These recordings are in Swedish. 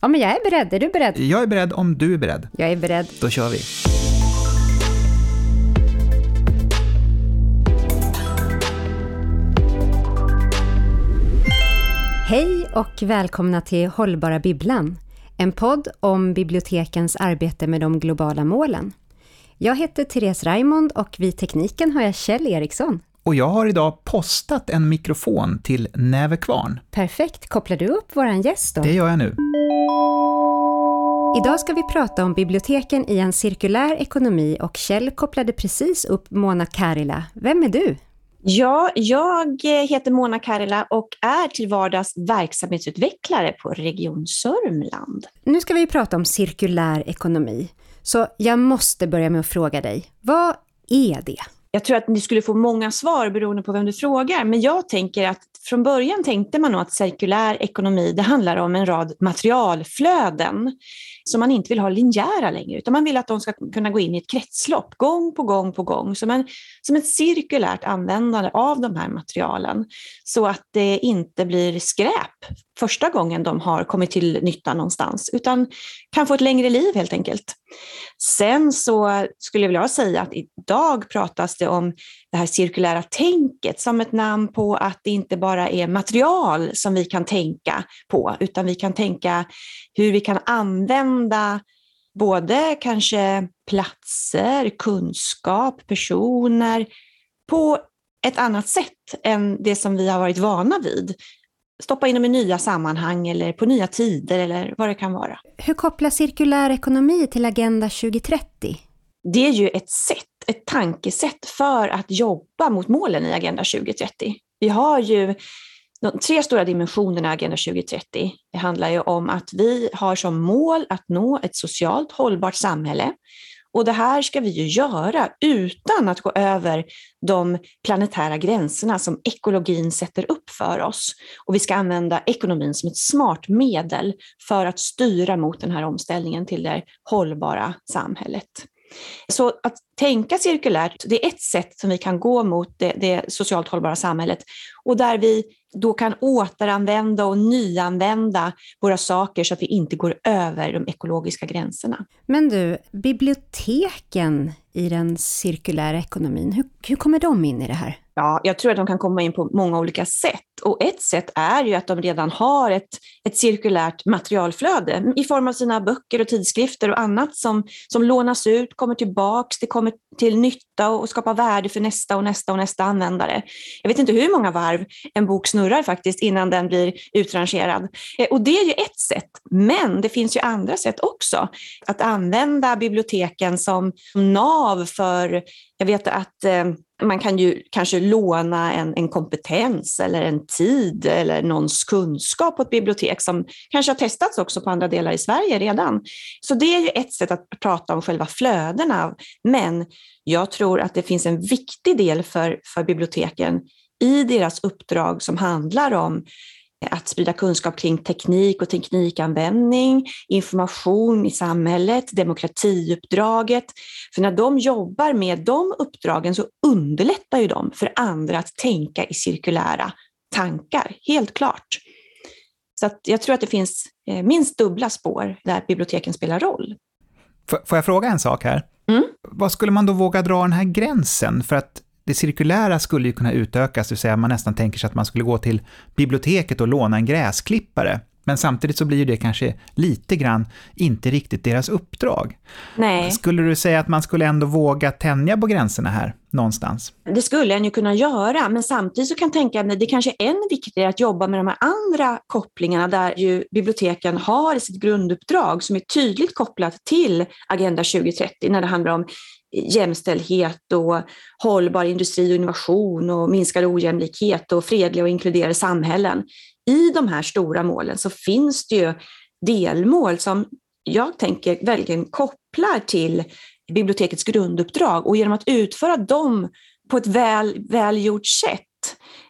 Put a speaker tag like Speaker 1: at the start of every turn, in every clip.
Speaker 1: Ja, men jag är beredd. Är du beredd?
Speaker 2: Jag är beredd om du är beredd.
Speaker 1: Jag är beredd.
Speaker 2: Då kör vi.
Speaker 1: Hej och välkomna till Hållbara Bibblan, en podd om bibliotekens arbete med de globala målen. Jag heter Therese Raimond och vid tekniken har jag Kjell Eriksson.
Speaker 2: Och jag har idag postat en mikrofon till Näve Kvarn.
Speaker 1: Perfekt. Kopplar du upp våran gäst då?
Speaker 2: Det gör jag nu.
Speaker 1: Idag ska vi prata om biblioteken i en cirkulär ekonomi och Kjell kopplade precis upp Mona Karila. Vem är du?
Speaker 3: Ja, jag heter Mona Karila och är till vardags verksamhetsutvecklare på Region Sörmland.
Speaker 1: Nu ska vi prata om cirkulär ekonomi. Så jag måste börja med att fråga dig, vad är det?
Speaker 3: Jag tror att ni skulle få många svar beroende på vem du frågar, men jag tänker att från början tänkte man nog att cirkulär ekonomi, det handlar om en rad materialflöden som man inte vill ha linjära längre, utan man vill att de ska kunna gå in i ett kretslopp gång på gång på gång, som, en, som ett cirkulärt användande av de här materialen, så att det inte blir skräp första gången de har kommit till nytta någonstans, utan kan få ett längre liv helt enkelt. Sen så skulle jag vilja säga att idag pratas det om det här cirkulära tänket som ett namn på att det inte bara är material som vi kan tänka på, utan vi kan tänka hur vi kan använda både kanske platser, kunskap, personer på ett annat sätt än det som vi har varit vana vid. Stoppa in dem i nya sammanhang eller på nya tider eller vad det kan vara.
Speaker 1: Hur kopplar cirkulär ekonomi till Agenda 2030?
Speaker 3: Det är ju ett sätt, ett tankesätt för att jobba mot målen i Agenda 2030. Vi har ju de tre stora dimensionerna i Agenda 2030. Det handlar ju om att vi har som mål att nå ett socialt hållbart samhälle. Och det här ska vi ju göra utan att gå över de planetära gränserna som ekologin sätter upp för oss. Och vi ska använda ekonomin som ett smart medel för att styra mot den här omställningen till det hållbara samhället. Så att tänka cirkulärt, det är ett sätt som vi kan gå mot det, det, socialt hållbara samhället och där vi då kan återanvända och nyanvända våra saker så att vi inte går över de ekologiska gränserna.
Speaker 1: Men du, biblioteken i den cirkulära ekonomin, hur, hur kommer de in i det här?
Speaker 3: Ja, jag tror att de kan komma in på många olika sätt. Och ett sätt är ju att de redan har ett, ett cirkulärt materialflöde i form av sina böcker och tidskrifter och annat som, som lånas ut, kommer tillbaks, det kommer till nytta och skapar värde för nästa och nästa och nästa användare. Jag vet inte hur många varv en bok snurrar faktiskt innan den blir utrangerad. Eh, och det är ju ett sätt, men det finns ju andra sätt också. Att använda biblioteken som nav för, jag vet att eh, man kan ju kanske låna en, en kompetens eller en tid eller någons kunskap på ett bibliotek som kanske har testats också på andra delar i Sverige redan. Så det är ju ett sätt att prata om själva flödena. Men jag tror att det finns en viktig del för, för biblioteken i deras uppdrag som handlar om att sprida kunskap kring teknik och teknikanvändning, information i samhället, demokratiuppdraget. För när de jobbar med de uppdragen så underlättar ju de för andra att tänka i cirkulära tankar, helt klart. Så jag tror att det finns eh, minst dubbla spår där biblioteken spelar roll.
Speaker 2: Får jag fråga en sak här? Mm. Vad skulle man då våga dra den här gränsen? För att det cirkulära skulle ju kunna utökas, det vill säga man nästan tänker sig att man skulle gå till biblioteket och låna en gräsklippare. Men samtidigt så blir ju det kanske lite grann inte riktigt deras uppdrag.
Speaker 3: Nej.
Speaker 2: Skulle du säga att man skulle ändå våga tänja på gränserna här någonstans?
Speaker 3: Det skulle en ju kunna göra, men samtidigt så kan jag tänka mig det kanske är än viktigare att jobba med de här andra kopplingarna där ju biblioteken har sitt grunduppdrag som är tydligt kopplat till Agenda 2030 när det handlar om jämställdhet och hållbar industri och innovation och minskad ojämlikhet och fredliga och inkluderade samhällen. I de här stora målen så finns det ju delmål som jag tänker verkligen kopplar till bibliotekets grunduppdrag och genom att utföra dem på ett väl, välgjort sätt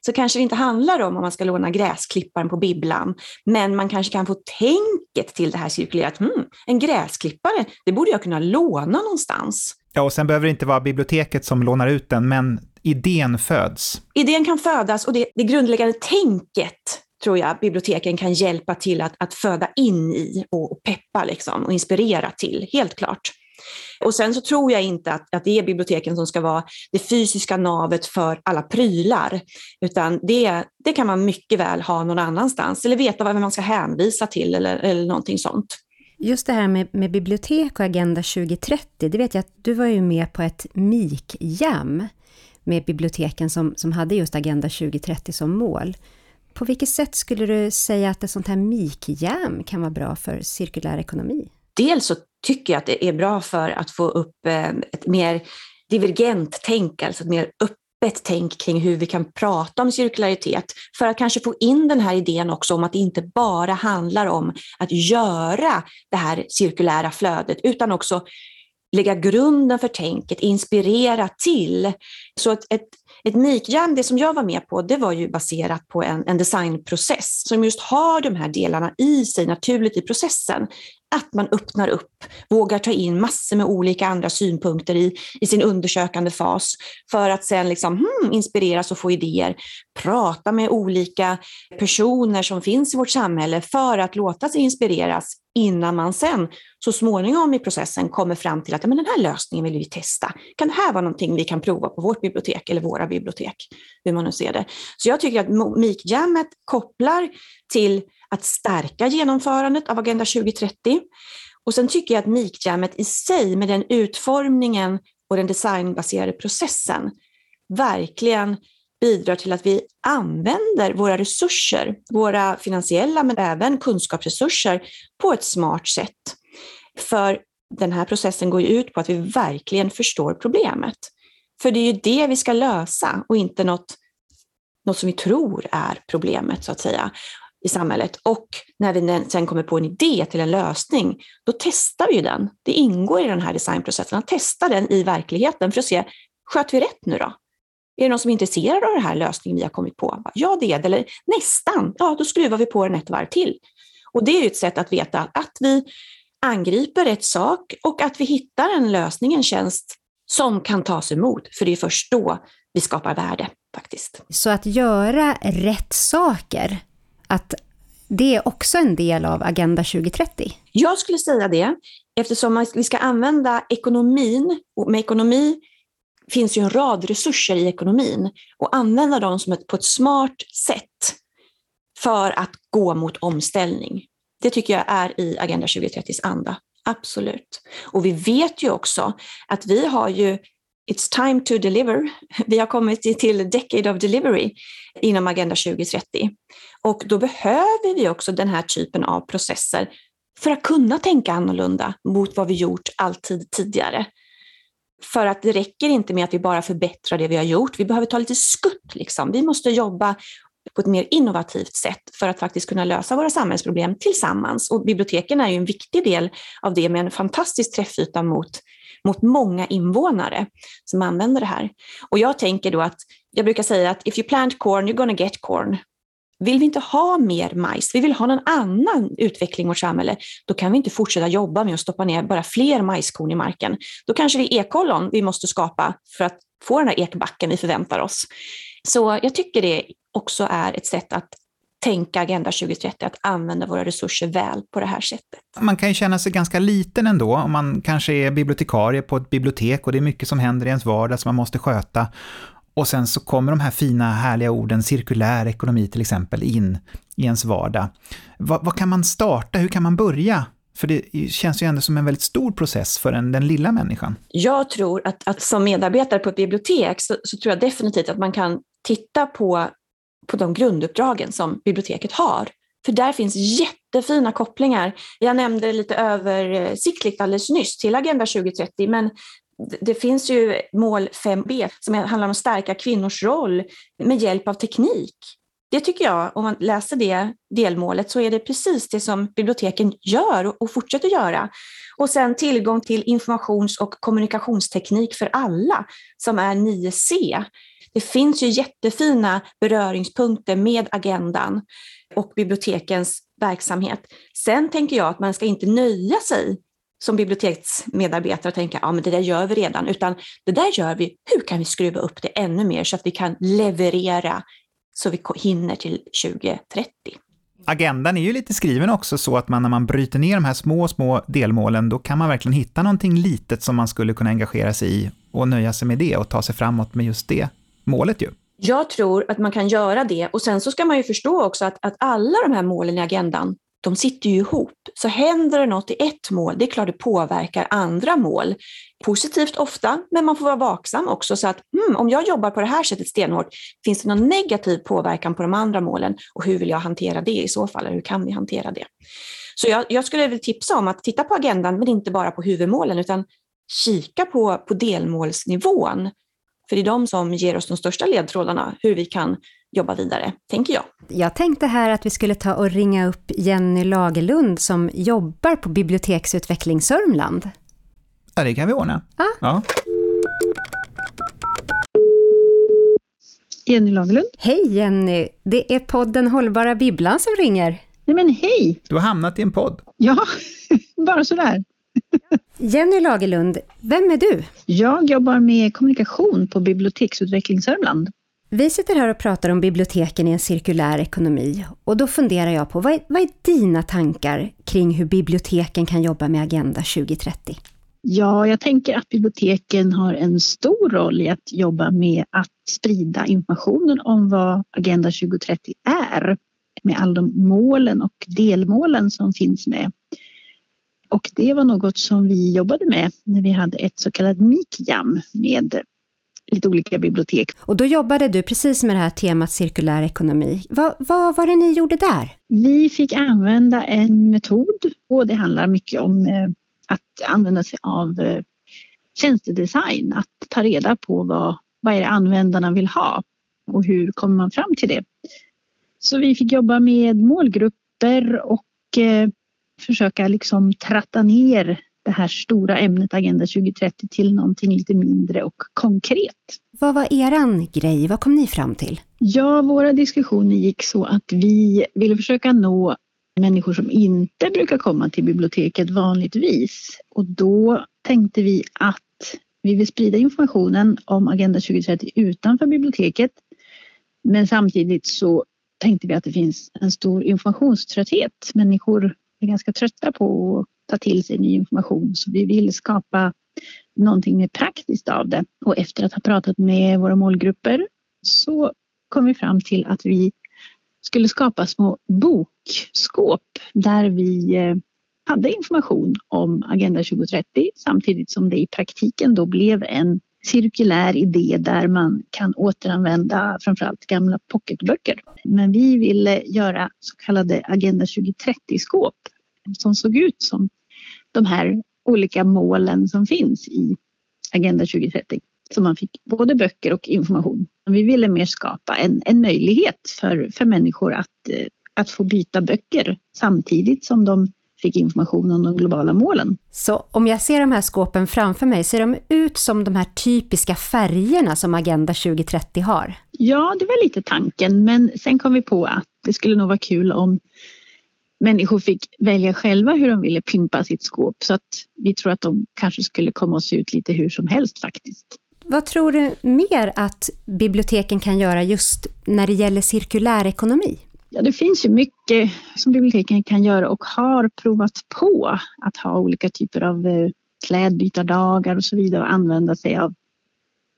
Speaker 3: så kanske det inte handlar om om man ska låna gräsklipparen på bibblan, men man kanske kan få tänket till det här cirkulerat. Hmm, en gräsklippare, det borde jag kunna låna någonstans.
Speaker 2: Ja, och sen behöver det inte vara biblioteket som lånar ut den, men idén föds.
Speaker 3: Idén kan födas och det, det grundläggande tänket tror jag biblioteken kan hjälpa till att, att föda in i och, peppa liksom, och inspirera till, helt klart. Och sen så tror jag inte att, att det är biblioteken som ska vara det fysiska navet för alla prylar, utan det, det kan man mycket väl ha någon annanstans, eller veta vad man ska hänvisa till eller, eller någonting sånt.
Speaker 1: Just det här med, med bibliotek och Agenda 2030, det vet jag att du var ju med på ett MIK-jam med biblioteken som, som hade just Agenda 2030 som mål. På vilket sätt skulle du säga att ett sånt här MIK-jam kan vara bra för cirkulär ekonomi?
Speaker 3: Dels så tycker jag att det är bra för att få upp eh, ett mer divergent tänk, alltså ett mer öppet tänk kring hur vi kan prata om cirkularitet, för att kanske få in den här idén också om att det inte bara handlar om att göra det här cirkulära flödet, utan också lägga grunden för tänket, inspirera till. Så ett, ett, ett MIK-jam, det som jag var med på, det var ju baserat på en, en designprocess som just har de här delarna i sig naturligt i processen att man öppnar upp, vågar ta in massor med olika andra synpunkter i, i sin undersökande fas för att sen liksom, hmm, inspireras och få idéer. Prata med olika personer som finns i vårt samhälle för att låta sig inspireras innan man sen så småningom i processen kommer fram till att men den här lösningen vill vi testa. Kan det här vara någonting vi kan prova på vårt bibliotek eller våra bibliotek? Hur man nu ser det. Så jag tycker att MIK-jammet kopplar till att stärka genomförandet av Agenda 2030. Och sen tycker jag att MIK-jammet i sig med den utformningen och den designbaserade processen verkligen bidrar till att vi använder våra resurser, våra finansiella men även kunskapsresurser på ett smart sätt. För den här processen går ju ut på att vi verkligen förstår problemet. För det är ju det vi ska lösa och inte något, något som vi tror är problemet så att säga i samhället. Och när vi sen kommer på en idé till en lösning, då testar vi den. Det ingår i den här designprocessen, att testa den i verkligheten för att se, sköt vi rätt nu då? Är det någon som är intresserad av den här lösningen vi har kommit på? Ja, det är det. Eller nästan. Ja, då skruvar vi på den ett varv till. Och det är ju ett sätt att veta att vi angriper rätt sak och att vi hittar en lösning, en tjänst som kan tas emot. För det är först då vi skapar värde faktiskt.
Speaker 1: Så att göra rätt saker, att det är också en del av Agenda 2030?
Speaker 3: Jag skulle säga det, eftersom vi ska använda ekonomin, och med ekonomi finns ju en rad resurser i ekonomin, och använda dem som ett, på ett smart sätt för att gå mot omställning. Det tycker jag är i Agenda 2030s anda. Absolut. Och vi vet ju också att vi har ju It's time to deliver. Vi har kommit till decade of delivery inom Agenda 2030. Och då behöver vi också den här typen av processer för att kunna tänka annorlunda mot vad vi gjort alltid tidigare. För att det räcker inte med att vi bara förbättrar det vi har gjort. Vi behöver ta lite skutt. Liksom. Vi måste jobba på ett mer innovativt sätt för att faktiskt kunna lösa våra samhällsproblem tillsammans. Och biblioteken är ju en viktig del av det med en fantastisk träffyta mot, mot många invånare som använder det här. Och jag tänker då att, jag brukar säga att if you plant corn, you're gonna get corn. Vill vi inte ha mer majs, vi vill ha någon annan utveckling i vårt samhälle, då kan vi inte fortsätta jobba med att stoppa ner bara fler majskorn i marken. Då kanske det är ekollon vi måste skapa för att få den här ekbacken vi förväntar oss. Så jag tycker det också är ett sätt att tänka Agenda 2030, att använda våra resurser väl på det här sättet.
Speaker 2: Man kan ju känna sig ganska liten ändå, om man kanske är bibliotekarie på ett bibliotek och det är mycket som händer i ens vardag som man måste sköta. Och sen så kommer de här fina härliga orden, cirkulär ekonomi till exempel, in i ens vardag. Vad, vad kan man starta? Hur kan man börja? För det känns ju ändå som en väldigt stor process för den, den lilla människan.
Speaker 3: Jag tror att, att som medarbetare på ett bibliotek så, så, tror jag definitivt att man kan titta på, på de grunduppdragen som biblioteket har. För där finns jättefina kopplingar. Jag nämnde lite översiktligt alldeles nyss till Agenda 2030, men det finns ju mål 5b som handlar om att stärka kvinnors roll med hjälp av teknik. Det tycker jag, om man läser det delmålet, så är det precis det som biblioteken gör och fortsätter göra. Och sen tillgång till informations och kommunikationsteknik för alla, som är 9C. Det finns ju jättefina beröringspunkter med agendan och bibliotekens verksamhet. Sen tänker jag att man ska inte nöja sig som biblioteksmedarbetare och tänka, ja men det där gör vi redan, utan det där gör vi, hur kan vi skruva upp det ännu mer så att vi kan leverera så vi hinner till 2030.
Speaker 2: Agendan är ju lite skriven också så att man när man bryter ner de här små, små delmålen, då kan man verkligen hitta någonting litet som man skulle kunna engagera sig i och nöja sig med det och ta sig framåt med just det målet ju.
Speaker 3: Jag tror att man kan göra det och sen så ska man ju förstå också att, att alla de här målen i agendan, de sitter ju ihop. Så händer det något i ett mål, det är klart det påverkar andra mål. Positivt ofta, men man får vara vaksam också så att hmm, om jag jobbar på det här sättet stenhårt, finns det någon negativ påverkan på de andra målen och hur vill jag hantera det i så fall, eller hur kan vi hantera det? Så jag, jag skulle vilja tipsa om att titta på agendan, men inte bara på huvudmålen, utan kika på, på delmålsnivån. För det är de som ger oss de största ledtrådarna hur vi kan jobba vidare, tänker jag.
Speaker 1: Jag tänkte här att vi skulle ta och ringa upp Jenny Lagerlund som jobbar på Biblioteksutveckling Sörmland.
Speaker 2: Ja, det kan vi ordna.
Speaker 1: Ah.
Speaker 2: Ja.
Speaker 4: Jenny Lagerlund.
Speaker 1: Hej Jenny! Det är podden Hållbara Bibblan som ringer.
Speaker 4: Nej men hej!
Speaker 2: Du har hamnat i en podd.
Speaker 4: Ja, bara sådär.
Speaker 1: Jenny Lagerlund, vem är du?
Speaker 4: Jag jobbar med kommunikation på Biblioteksutveckling Sörmland.
Speaker 1: Vi sitter här och pratar om biblioteken i en cirkulär ekonomi och då funderar jag på vad är, vad är dina tankar kring hur biblioteken kan jobba med Agenda 2030?
Speaker 4: Ja, jag tänker att biblioteken har en stor roll i att jobba med att sprida informationen om vad Agenda 2030 är med alla de målen och delmålen som finns med. Och det var något som vi jobbade med när vi hade ett så kallat MIKJAM med lite olika bibliotek.
Speaker 1: Och då jobbade du precis med det här temat cirkulär ekonomi. Vad, vad var det ni gjorde där?
Speaker 4: Vi fick använda en metod och det handlar mycket om eh, att använda sig av eh, tjänstedesign, att ta reda på vad, vad är det användarna vill ha och hur kommer man fram till det. Så vi fick jobba med målgrupper och eh, försöka liksom tratta ner det här stora ämnet Agenda 2030 till någonting lite mindre och konkret.
Speaker 1: Vad var eran grej? Vad kom ni fram till?
Speaker 4: Ja, våra diskussioner gick så att vi ville försöka nå människor som inte brukar komma till biblioteket vanligtvis. Och då tänkte vi att vi vill sprida informationen om Agenda 2030 utanför biblioteket. Men samtidigt så tänkte vi att det finns en stor informationströtthet. Människor är ganska trötta på att ta till sig ny information så vi vill skapa någonting mer praktiskt av det. Och efter att ha pratat med våra målgrupper så kom vi fram till att vi skulle skapa små bokskåp där vi eh, hade information om Agenda 2030 samtidigt som det i praktiken då blev en cirkulär idé där man kan återanvända framförallt gamla pocketböcker. Men vi ville göra så kallade Agenda 2030-skåp som såg ut som de här olika målen som finns i Agenda 2030. Så man fick både böcker och information. Vi ville mer skapa en, en möjlighet för, för människor att, eh, att få byta böcker samtidigt som de fick information om de globala målen.
Speaker 1: Så om jag ser de här skåpen framför mig, ser de ut som de här typiska färgerna som Agenda 2030 har?
Speaker 4: Ja, det var lite tanken, men sen kom vi på att det skulle nog vara kul om människor fick välja själva hur de ville pimpa sitt skåp så att vi tror att de kanske skulle komma att se ut lite hur som helst faktiskt.
Speaker 1: Vad tror du mer att biblioteken kan göra just när det gäller cirkulär ekonomi?
Speaker 4: Ja, det finns ju mycket som biblioteken kan göra och har provat på att ha olika typer av eh, klädbytardagar och så vidare och använda sig av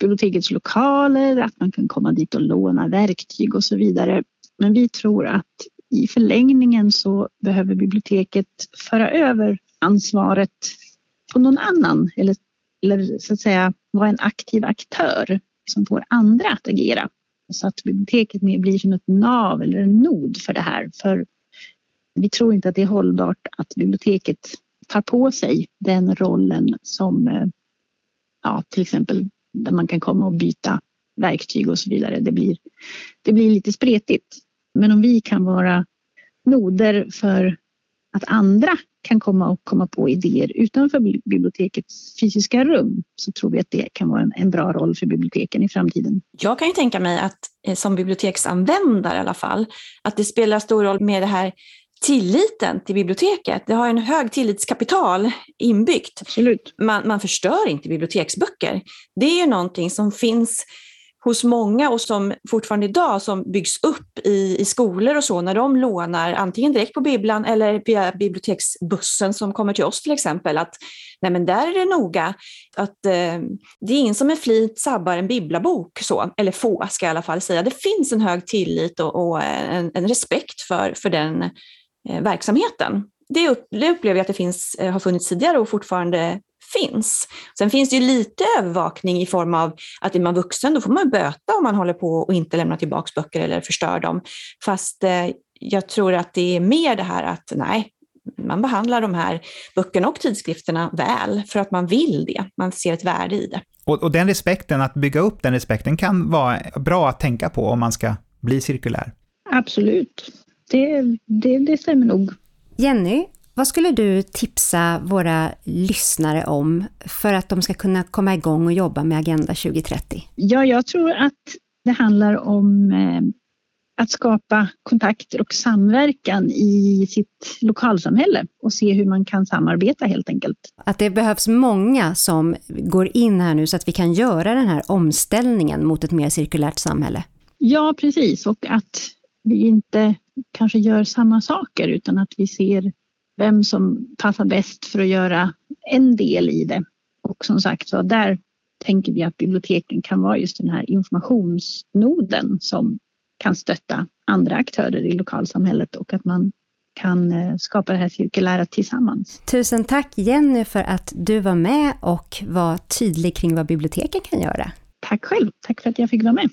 Speaker 4: bibliotekets lokaler, att man kan komma dit och låna verktyg och så vidare. Men vi tror att i förlängningen så behöver biblioteket föra över ansvaret på någon annan eller, eller så att säga vara en aktiv aktör som får andra att agera. Så att biblioteket blir som ett nav eller en nod för det här. För vi tror inte att det är hållbart att biblioteket tar på sig den rollen som eh, ja, till exempel där man kan komma och byta verktyg och så vidare. Det blir, det blir lite spretigt. Men om vi kan vara noder för att andra kan komma och komma på idéer utanför bibliotekets fysiska rum så tror vi att det kan vara en, en bra roll för biblioteken i framtiden.
Speaker 3: Jag kan ju tänka mig att eh, som biblioteksanvändare i alla fall, att det spelar stor roll med det här tilliten till biblioteket. Det har en hög tillitskapital inbyggt.
Speaker 4: Absolut.
Speaker 3: Man, man förstör inte biblioteksböcker. Det är ju någonting som finns hos många och som fortfarande idag som byggs upp i, i skolor och så när de lånar antingen direkt på bibblan eller via biblioteksbussen som kommer till oss till exempel att nej men där är det noga att eh, det är ingen som med flit sabbar en bibblabok så, eller få ska jag i alla fall säga. Det finns en hög tillit och, och eh, en, en, respekt för, för den eh, verksamheten. Det, upplever jag att det finns, eh, har funnits tidigare och fortfarande finns. Sen finns det ju lite övervakning i form av att är man vuxen då får man böta om man håller på och inte lämnar tillbaka böcker eller förstör dem. Fast eh, jag tror att det är mer det här att nej, man behandlar de här böckerna och tidskrifterna väl för att man vill det. Man ser ett värde i det.
Speaker 2: Och, och den respekten, att bygga upp den respekten kan vara bra att tänka på om man ska bli cirkulär.
Speaker 4: Absolut, det, det, det stämmer nog.
Speaker 1: Jenny, vad skulle du tipsa våra lyssnare om för att de ska kunna komma igång och jobba med Agenda 2030?
Speaker 4: Ja, jag tror att det handlar om eh, att skapa kontakter och samverkan i sitt lokalsamhälle och se hur man kan samarbeta helt enkelt.
Speaker 1: Att det behövs många som går in här nu så att vi kan göra den här omställningen mot ett mer cirkulärt samhälle.
Speaker 4: Ja, precis. Och att vi inte kanske gör samma saker utan att vi ser vem som passar bäst för att göra en del i det. Och som sagt, så där tänker vi att biblioteken kan vara just den här informationsnoden som kan stötta andra aktörer i lokalsamhället och att man kan eh, skapa det här cirkulära tillsammans.
Speaker 1: Tusen tack Jenny för att du var med och var tydlig kring vad biblioteken kan göra.
Speaker 4: Tack själv, tack för att jag fick vara med.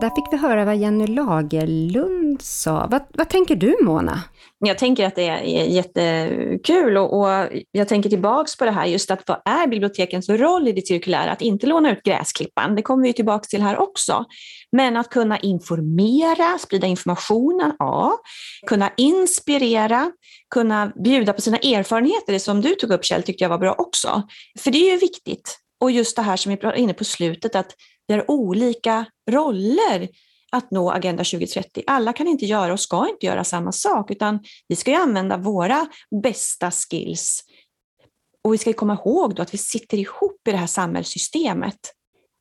Speaker 1: Där fick vi höra vad Jenny Lagerlund sa. Vad, vad tänker du Mona?
Speaker 3: Jag tänker att det är jättekul och, och jag tänker tillbaks på det här just att vad är bibliotekens roll i det cirkulära? Att inte låna ut gräsklippan, det kommer vi tillbaks till här också. Men att kunna informera, sprida informationen, ja. Kunna inspirera, kunna bjuda på sina erfarenheter, det som du tog upp Kjell tyckte jag var bra också. För det är ju viktigt. Och just det här som vi var inne på slutet, att vi har olika roller att nå Agenda 2030. Alla kan inte göra och ska inte göra samma sak, utan vi ska ju använda våra bästa skills. Och vi ska komma ihåg då att vi sitter ihop i det här samhällssystemet.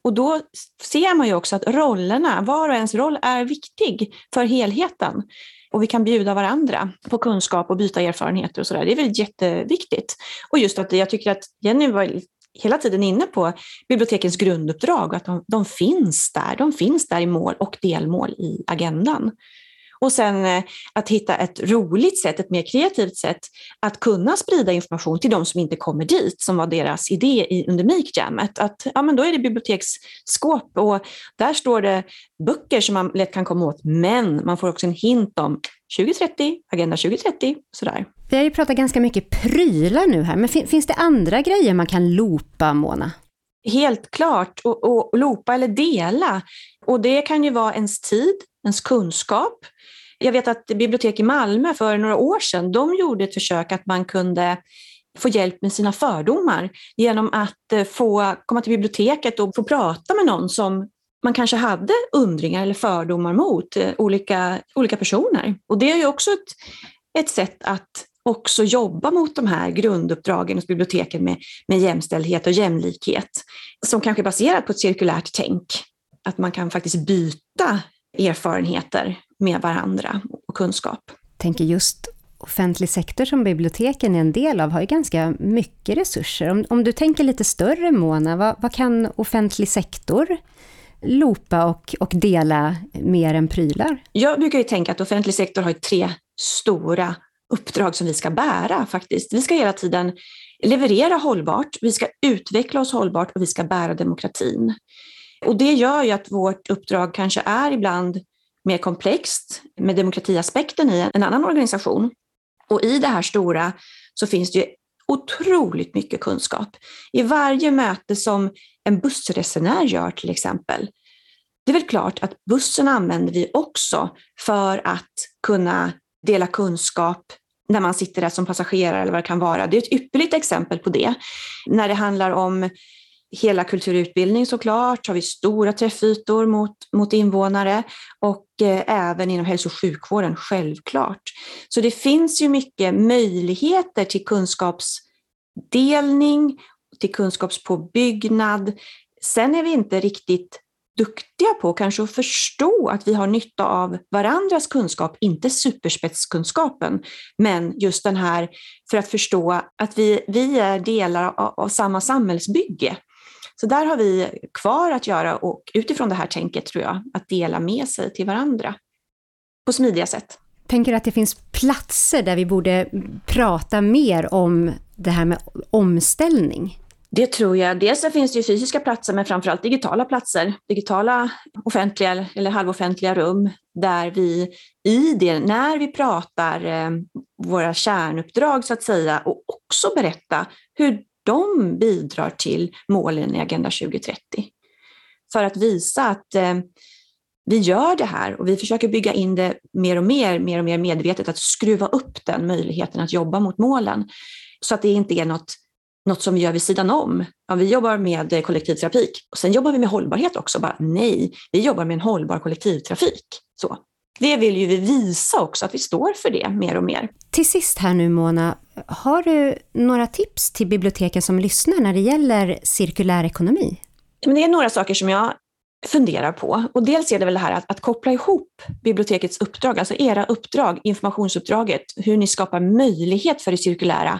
Speaker 3: Och då ser man ju också att rollerna, var och ens roll är viktig för helheten. Och vi kan bjuda varandra på kunskap och byta erfarenheter och sådär. Det är väl jätteviktigt. Och just att jag tycker att Jenny var hela tiden inne på bibliotekens grunduppdrag, att de, de, finns där. De finns där i mål och delmål i agendan. Och sen eh, att hitta ett roligt sätt, ett mer kreativt sätt att kunna sprida information till de som inte kommer dit, som var deras idé i, under Make-jammet. Att ja, men då är det biblioteksskåp och där står det böcker som man lätt kan komma åt, men man får också en hint om 2030, Agenda 2030, sådär.
Speaker 1: Vi har ju pratat ganska mycket prylar nu här, men finns det andra grejer man kan loopa, Mona?
Speaker 3: Helt klart, och, och, och loopa eller dela. Och det kan ju vara ens tid, ens kunskap. Jag vet att bibliotek i Malmö för några år sedan, de gjorde ett försök att man kunde få hjälp med sina fördomar genom att eh, få komma till biblioteket och få prata med någon som man kanske hade undringar eller fördomar mot eh, olika, olika personer. Och det är ju också ett, ett sätt att också jobba mot de här grunduppdragen hos biblioteken med, med jämställdhet och jämlikhet, som kanske är baserat på ett cirkulärt tänk. Att man kan faktiskt byta erfarenheter med varandra och kunskap.
Speaker 1: Jag tänker just offentlig sektor som biblioteken är en del av har ju ganska mycket resurser. Om, om du tänker lite större Mona, vad, vad kan offentlig sektor lopa och, och dela mer än prylar?
Speaker 3: Jag brukar ju tänka att offentlig sektor har tre stora uppdrag som vi ska bära faktiskt. Vi ska hela tiden leverera hållbart, vi ska utveckla oss hållbart och vi ska bära demokratin. Och det gör ju att vårt uppdrag kanske är ibland mer komplext med demokratiaspekten i en annan organisation. Och i det här stora så finns det ju otroligt mycket kunskap. I varje möte som en bussresenär gör till exempel, det är väl klart att bussen använder vi också för att kunna dela kunskap när man sitter där som passagerare eller vad det kan vara. Det är ett ypperligt exempel på det. När det handlar om hela kulturutbildning såklart, har vi stora träffytor mot, mot invånare och eh, även inom hälso och sjukvården, självklart. Så det finns ju mycket möjligheter till kunskapsdelning, till kunskapspåbyggnad, Sen är vi inte riktigt duktiga på kanske att förstå att vi har nytta av varandras kunskap, inte superspetskunskapen, men just den här för att förstå att vi, vi är delar av, av samma samhällsbygge. Så där har vi kvar att göra och utifrån det här tänket tror jag, att dela med sig till varandra på smidiga sätt.
Speaker 1: Tänker att det finns platser där vi borde prata mer om det här med omställning?
Speaker 3: Det tror jag. Dels så finns det ju fysiska platser, men framförallt digitala platser. Digitala offentliga eller halvoffentliga rum där vi i det, när vi pratar eh, våra kärnuppdrag så att säga, och också berätta hur de bidrar till målen i Agenda 2030. För att visa att eh, vi gör det här och vi försöker bygga in det mer och mer, mer och mer medvetet, att skruva upp den möjligheten att jobba mot målen. Så att det inte är något något som vi gör vid sidan om. Ja, vi jobbar med kollektivtrafik och sen jobbar vi med hållbarhet också. Bara, nej, vi jobbar med en hållbar kollektivtrafik. Så. Det vill ju vi visa också, att vi står för det mer och mer.
Speaker 1: Till sist här nu Mona, har du några tips till biblioteken som lyssnar när det gäller cirkulär ekonomi?
Speaker 3: Men det är några saker som jag funderar på. Och dels är det väl det här att, att koppla ihop bibliotekets uppdrag, alltså era uppdrag, informationsuppdraget, hur ni skapar möjlighet för det cirkulära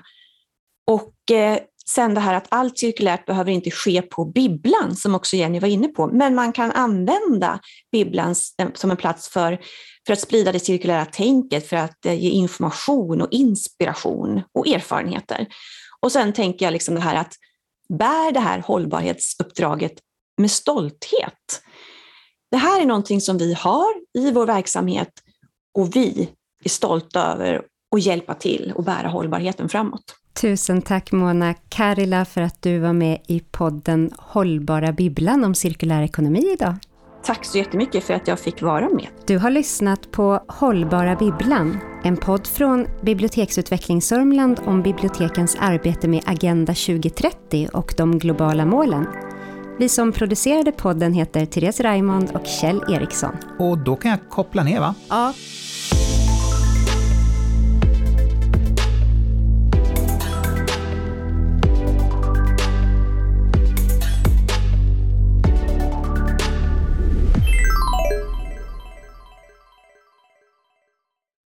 Speaker 3: och eh, sen det här att allt cirkulärt behöver inte ske på bibblan, som också Jenny var inne på, men man kan använda bibblan eh, som en plats för, för att sprida det cirkulära tänket, för att eh, ge information och inspiration och erfarenheter. Och sen tänker jag liksom det här att bär det här hållbarhetsuppdraget med stolthet. Det här är någonting som vi har i vår verksamhet och vi är stolta över att hjälpa till och bära hållbarheten framåt.
Speaker 1: Tusen tack Mona Karila för att du var med i podden Hållbara Bibblan om cirkulär ekonomi idag.
Speaker 3: Tack så jättemycket för att jag fick vara med.
Speaker 1: Du har lyssnat på Hållbara Bibblan, en podd från Biblioteksutveckling Sörmland om bibliotekens arbete med Agenda 2030 och de globala målen. Vi som producerade podden heter Therese Raimond och Kjell Eriksson.
Speaker 2: Och då kan jag koppla ner va?
Speaker 1: Ja.